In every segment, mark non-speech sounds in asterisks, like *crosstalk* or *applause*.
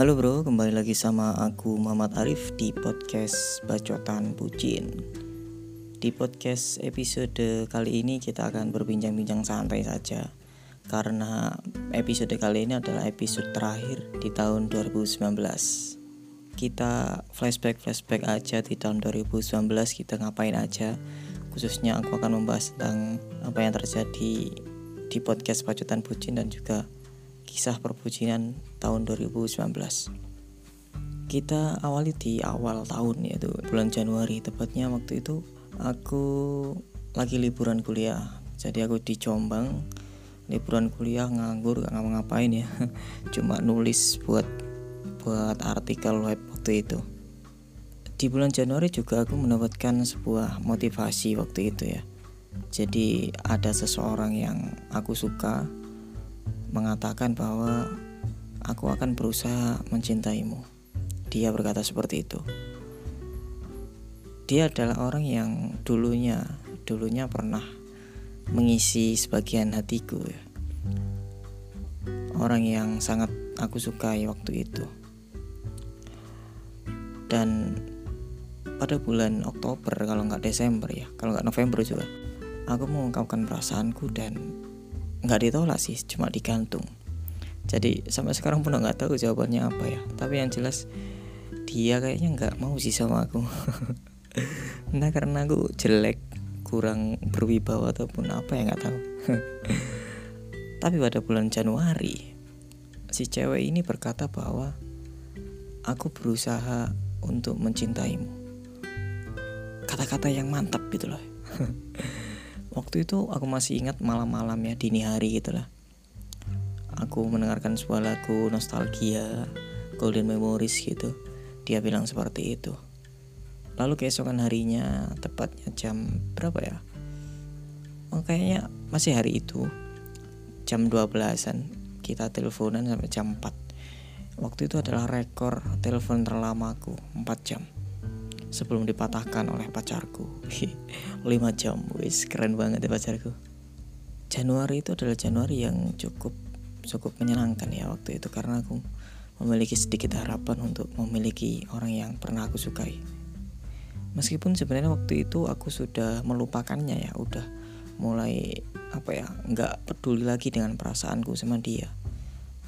Halo bro, kembali lagi sama aku Muhammad Arif di podcast Bacotan Bucin. Di podcast episode kali ini kita akan berbincang-bincang santai saja. Karena episode kali ini adalah episode terakhir di tahun 2019 Kita flashback-flashback aja di tahun 2019 kita ngapain aja. Khususnya aku akan membahas tentang apa yang terjadi di podcast Bacotan Bucin dan juga kisah perbucinan tahun 2019 kita awali di awal tahun yaitu bulan Januari tepatnya waktu itu aku lagi liburan kuliah. Jadi aku di Jombang liburan kuliah nganggur gak ngapa-ngapain ya. *laughs* Cuma nulis buat buat artikel web waktu itu. Di bulan Januari juga aku mendapatkan sebuah motivasi waktu itu ya. Jadi ada seseorang yang aku suka mengatakan bahwa aku akan berusaha mencintaimu. Dia berkata seperti itu. Dia adalah orang yang dulunya dulunya pernah mengisi sebagian hatiku ya. Orang yang sangat aku sukai waktu itu. Dan pada bulan Oktober kalau nggak Desember ya, kalau nggak November juga, aku mengungkapkan perasaanku dan nggak ditolak sih cuma digantung jadi sampai sekarang pun nggak tahu jawabannya apa ya. Tapi yang jelas dia kayaknya nggak mau sih sama aku. *laughs* Nah karena aku jelek kurang berwibawa ataupun apa ya nggak tahu. *laughs* Tapi pada bulan Januari si cewek ini berkata bahwa aku berusaha untuk mencintaimu. Kata-kata yang mantap gitu loh. *laughs* Waktu itu aku masih ingat malam-malam ya dini hari gitu lah aku mendengarkan sebuah lagu nostalgia golden memories gitu. Dia bilang seperti itu. Lalu keesokan harinya tepatnya jam berapa ya? Oh, kayaknya masih hari itu. Jam 12an kita teleponan sampai jam 4 waktu itu adalah rekor telepon terlamaku 4 jam. Sebelum dipatahkan oleh pacarku. *laughs* 5 jam wis keren banget ya pacarku. Januari itu adalah Januari yang cukup cukup menyenangkan ya waktu itu karena aku memiliki sedikit harapan untuk memiliki orang yang pernah aku sukai. Meskipun sebenarnya waktu itu aku sudah melupakannya ya udah mulai apa ya nggak peduli lagi dengan perasaanku sama dia.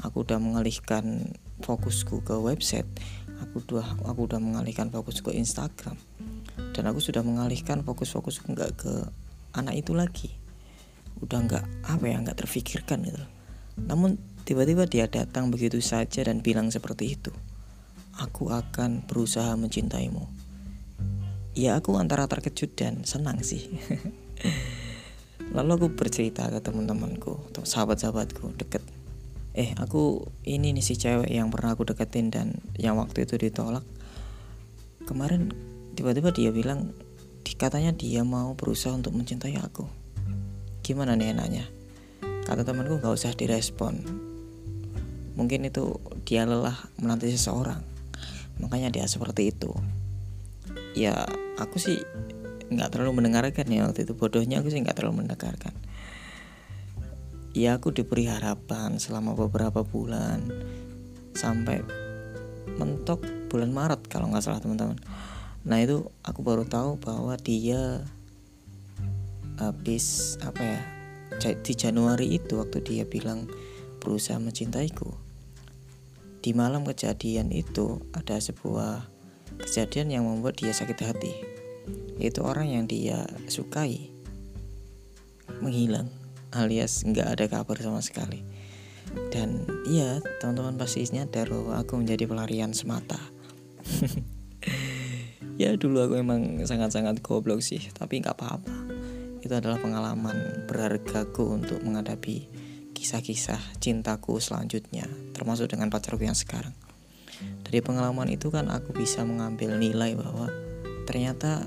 Aku udah mengalihkan fokusku ke website aku udah aku udah mengalihkan fokus ke Instagram dan aku sudah mengalihkan fokus-fokus nggak ke anak itu lagi. Udah nggak apa ya nggak terfikirkan gitu namun tiba-tiba dia datang begitu saja dan bilang seperti itu. Aku akan berusaha mencintaimu. Ya aku antara terkejut dan senang sih. *laughs* Lalu aku bercerita ke teman-temanku sahabat-sahabatku deket. Eh aku ini nih si cewek yang pernah aku deketin dan yang waktu itu ditolak. Kemarin tiba-tiba dia bilang katanya dia mau berusaha untuk mencintai aku. Gimana nih enaknya kata temanku nggak usah direspon. Mungkin itu dia lelah menanti seseorang. Makanya dia seperti itu. Ya aku sih nggak terlalu mendengarkan ya waktu itu. Bodohnya aku sih nggak terlalu mendengarkan. Ya aku diberi harapan selama beberapa bulan. Sampai mentok bulan Maret kalau nggak salah teman-teman. Nah itu aku baru tahu bahwa dia habis apa ya di Januari itu waktu dia bilang berusaha mencintaiku di malam kejadian itu ada sebuah kejadian yang membuat dia sakit hati. Itu orang yang dia sukai menghilang alias nggak ada kabar sama sekali. Dan iya teman-teman pasti nyadar bahwa aku menjadi pelarian semata. *laughs* Ya dulu aku emang sangat-sangat goblok sih tapi nggak apa-apa itu adalah pengalaman berhargaku untuk menghadapi kisah-kisah cintaku selanjutnya termasuk dengan pacarku yang sekarang. Dari pengalaman itu kan aku bisa mengambil nilai bahwa ternyata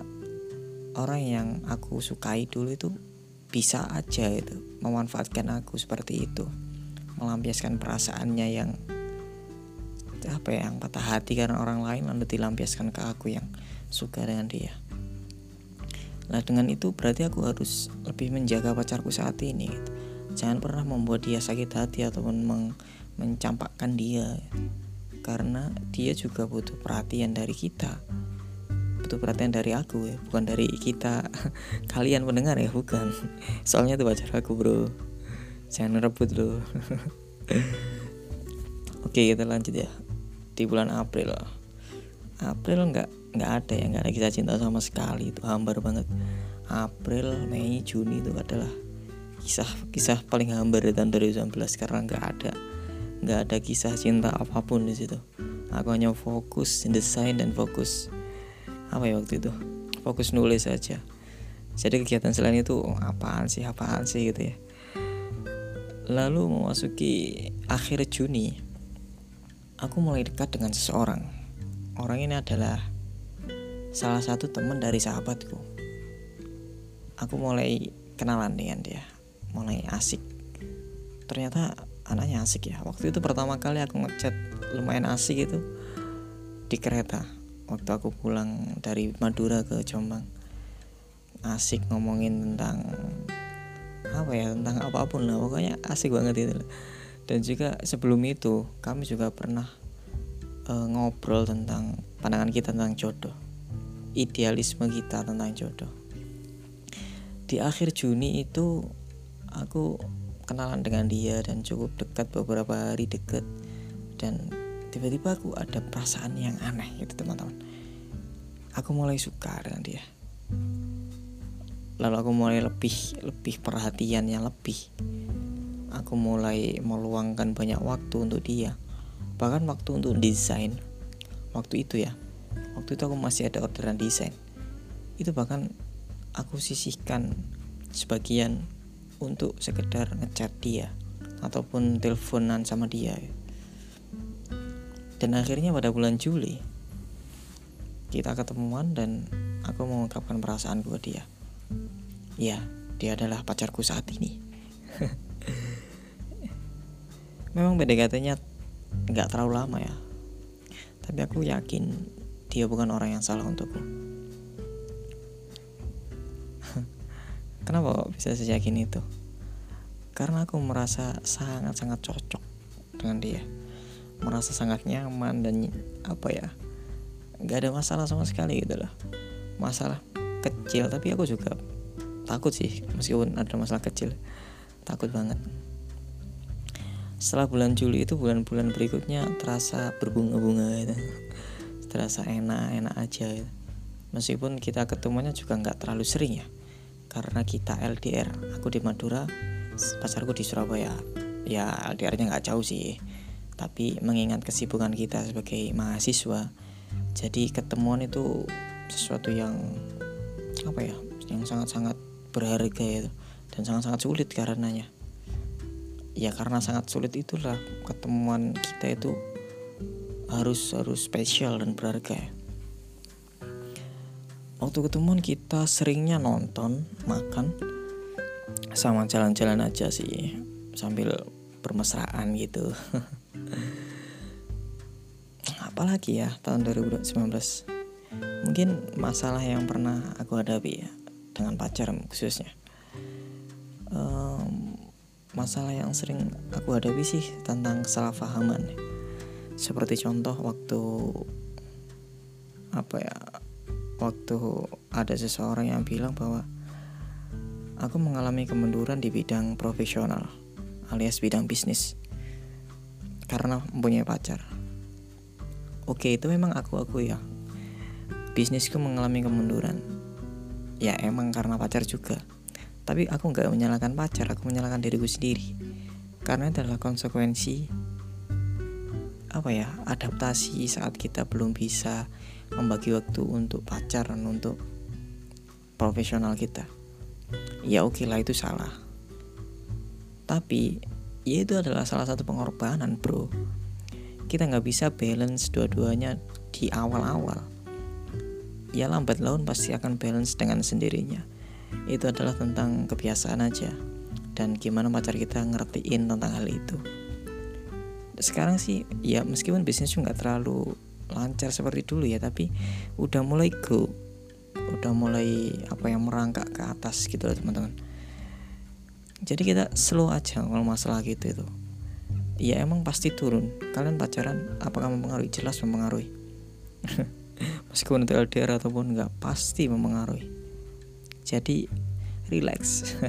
orang yang aku sukai dulu itu bisa aja itu memanfaatkan aku seperti itu melampiaskan perasaannya yang apa ya yang patah hati karena orang lain lalu dilampiaskan ke aku yang suka dengan dia nah dengan itu berarti aku harus lebih menjaga pacarku saat ini. Gitu. jangan pernah membuat dia sakit hati ataupun meng mencampakkan dia. Karena dia juga butuh perhatian dari kita. Butuh perhatian dari aku ya bukan dari kita. *laughs* Kalian pendengar ya bukan. *laughs* Soalnya itu pacar aku bro. Jangan rebut loh *laughs* oke kita lanjut ya. Di bulan April. April nggak nggak ada ya nggak ada kisah cinta sama sekali itu. Hambar banget. April Mei Juni itu adalah kisah kisah paling hambar di tahun 2019 karena nggak ada nggak ada kisah cinta apa pun di situ. Aku hanya fokus desain dan fokus apa ya waktu itu? Fokus nulis saja jadi kegiatan selain itu apaan sih apaan sih gitu ya. Lalu memasuki akhir Juni aku mulai dekat dengan seseorang. Orang ini adalah salah satu teman dari sahabatku. Aku mulai kenalan dengan dia mulai asik. Ternyata anaknya asik ya. Waktu itu pertama kali aku ngechat lumayan asik itu di kereta. Waktu aku pulang dari Madura ke Jombang asik ngomongin tentang apa ya tentang apa pun lah pokoknya asik banget itu dan juga sebelum itu kami juga pernah uh, ngobrol tentang pandangan kita tentang jodoh idealisme kita tentang jodoh. Di akhir Juni itu aku kenalan dengan dia dan cukup dekat beberapa hari dekat dan tiba-tiba aku ada perasaan yang aneh gitu teman-teman. Aku mulai suka dengan dia. Lalu aku mulai lebih lebih perhatian yang lebih. Aku mulai meluangkan banyak waktu untuk dia. Bahkan waktu untuk desain. Waktu itu ya waktu itu aku masih ada orderan desain. Itu bahkan aku sisihkan sebagian untuk sekedar ngechat dia ataupun teleponan sama dia. Dan akhirnya pada bulan Juli kita ketemuan dan aku mengungkapkan perasaanku ke dia. Ya dia adalah pacarku saat ini. *laughs* Memang PDKT-nya nggak terlalu lama ya. Tapi aku yakin dia bukan orang yang salah untukku *laughs* Kenapa kok bisa seyakin itu? Karena aku merasa sangat-sangat cocok dengan dia. Merasa sangat nyaman dan apa ya? Gak ada masalah sama sekali gitu loh. Masalah kecil tapi aku juga takut sih meskipun ada masalah kecil. Takut banget. Setelah bulan Juli itu bulan-bulan berikutnya terasa berbunga-bunga gitu. Terasa enak-enak aja. Meskipun kita ketemunya juga nggak terlalu sering ya. Karena kita LDR aku di Madura pacarku di Surabaya. Ya LDR-nya nggak jauh sih. Tapi mengingat kesibukan kita sebagai mahasiswa jadi ketemuan itu sesuatu yang apa ya yang sangat-sangat berharga ya dan sangat-sangat sulit karenanya. Ya karena sangat sulit itulah ketemuan kita itu harus harus spesial dan berharga ya. Waktu ketemuan kita seringnya nonton makan sama jalan-jalan aja sih sambil bermesraan gitu. *laughs* Apalagi ya tahun 2019 mungkin masalah yang pernah aku hadapi ya dengan pacar khususnya. Um, masalah yang sering aku hadapi sih tentang kesalahpahaman seperti contoh waktu apa ya waktu ada seseorang yang bilang bahwa aku mengalami kemunduran di bidang profesional alias bidang bisnis karena mempunyai pacar. Oke, itu memang aku aku ya. Bisnisku mengalami kemunduran. Ya emang karena pacar juga. Tapi aku nggak menyalahkan pacar, aku menyalahkan diriku sendiri. Karena adalah konsekuensi apa ya adaptasi saat kita belum bisa membagi waktu untuk pacaran untuk profesional kita. Ya oke okay lah itu salah. Tapi ya itu adalah salah satu pengorbanan bro. Kita nggak bisa balance dua-duanya di awal-awal. Ya lambat laun pasti akan balance dengan sendirinya. Itu adalah tentang kebiasaan aja. Dan gimana pacar kita ngertiin tentang hal itu sekarang sih ya meskipun bisnisnya nggak terlalu lancar seperti dulu ya tapi udah mulai go udah mulai apa yang merangkak ke atas gitu loh teman-teman. Jadi kita slow aja kalau masalah gitu itu. Ya emang pasti turun. Kalian pacaran apakah mempengaruhi? Jelas mempengaruhi. *laughs* Meskipun itu LDR ataupun enggak pasti mempengaruhi. Jadi relax. *laughs*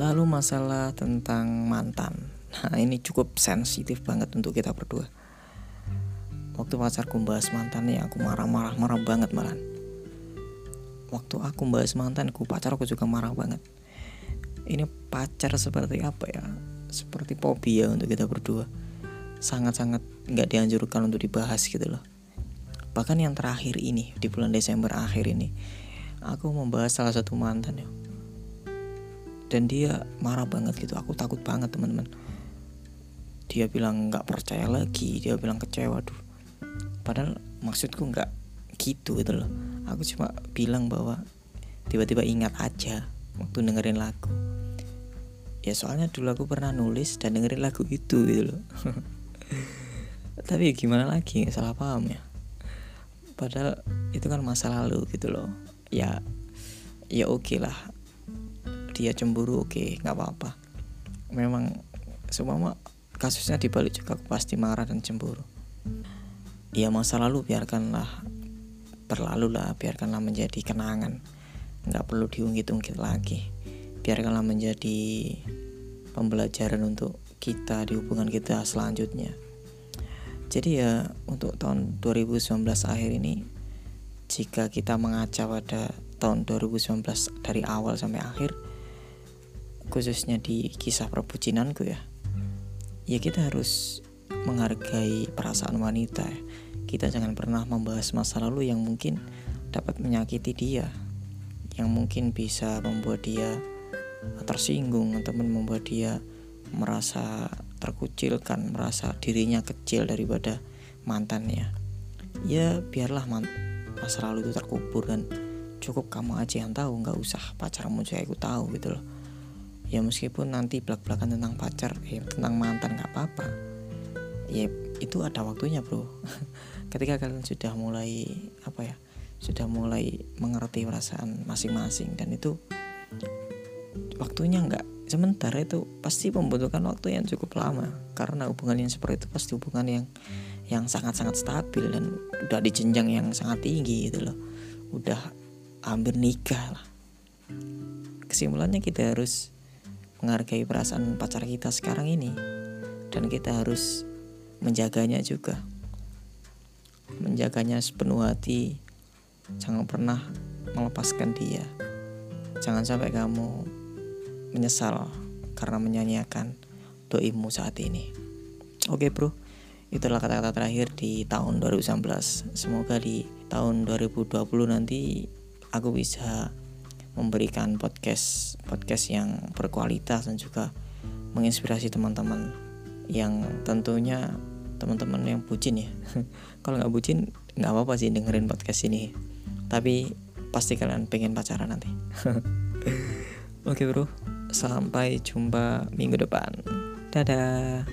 Lalu masalah tentang mantan nah ini cukup sensitif banget untuk kita berdua. Waktu pacarku bahas mantannya aku marah-marah marah banget malah waktu aku bahas mantanku pacarku juga marah banget. Ini pacar seperti apa ya? Seperti fobia untuk kita berdua. Sangat-sangat nggak dianjurkan untuk dibahas gitu loh. Bahkan yang terakhir ini di bulan Desember akhir ini aku membahas salah satu mantan ya. Dan dia marah banget gitu aku takut banget teman-teman dia bilang nggak percaya lagi dia bilang kecewa tuh padahal maksudku nggak gitu gitu loh. Aku cuma bilang bahwa tiba-tiba ingat aja waktu dengerin lagu. Ya soalnya dulu aku pernah nulis dan dengerin lagu itu gitu loh. *laughs* Tapi gimana lagi salah paham ya. Padahal itu kan masa lalu gitu loh. Ya ya oke okay lah. Dia cemburu oke okay, nggak apa-apa. Memang semua kasusnya dibalik juga aku pasti marah dan cemburu. Ya masa lalu biarkanlah berlalu lah biarkanlah menjadi kenangan. Nggak perlu diungkit-ungkit lagi. Biarkanlah menjadi pembelajaran untuk kita di hubungan kita selanjutnya. Jadi ya untuk tahun 2019 akhir ini jika kita mengaca pada tahun 2019 dari awal sampai akhir khususnya di kisah perbucinanku ya ya kita harus menghargai perasaan wanita kita jangan pernah membahas masa lalu yang mungkin dapat menyakiti dia yang mungkin bisa membuat dia tersinggung ataupun membuat dia merasa terkucilkan, merasa dirinya kecil daripada mantannya. Ya biarlah masa lalu itu terkubur dan cukup kamu aja yang tahu, nggak usah pacarmu juga aku tahu gitu loh. Ya meskipun nanti belak-belakan tentang pacar, ya tentang mantan nggak apa-apa. Ya itu ada waktunya bro. *laughs* Ketika kalian sudah mulai apa ya, sudah mulai mengerti perasaan masing-masing dan itu waktunya nggak sementara itu pasti membutuhkan waktu yang cukup lama karena hubungan yang seperti itu pasti hubungan yang yang sangat-sangat stabil dan udah di jenjang yang sangat tinggi gitu loh udah hampir nikah lah kesimpulannya kita harus menghargai perasaan pacar kita sekarang ini. Dan kita harus menjaganya juga. Menjaganya sepenuh hati. Jangan pernah melepaskan dia. Jangan sampai kamu menyesal karena menyanyiakan doimu saat ini. Oke bro, itulah kata-kata terakhir di tahun 2019. Semoga di tahun 2020 nanti aku bisa memberikan podcast podcast yang berkualitas dan juga menginspirasi teman-teman yang tentunya teman-teman yang bucin ya. *laughs* Kalau nggak bucin nggak apa-apa sih dengerin podcast ini. Tapi pasti kalian pengen pacaran nanti. *laughs* Oke bro, Sampai jumpa minggu depan. Dadah.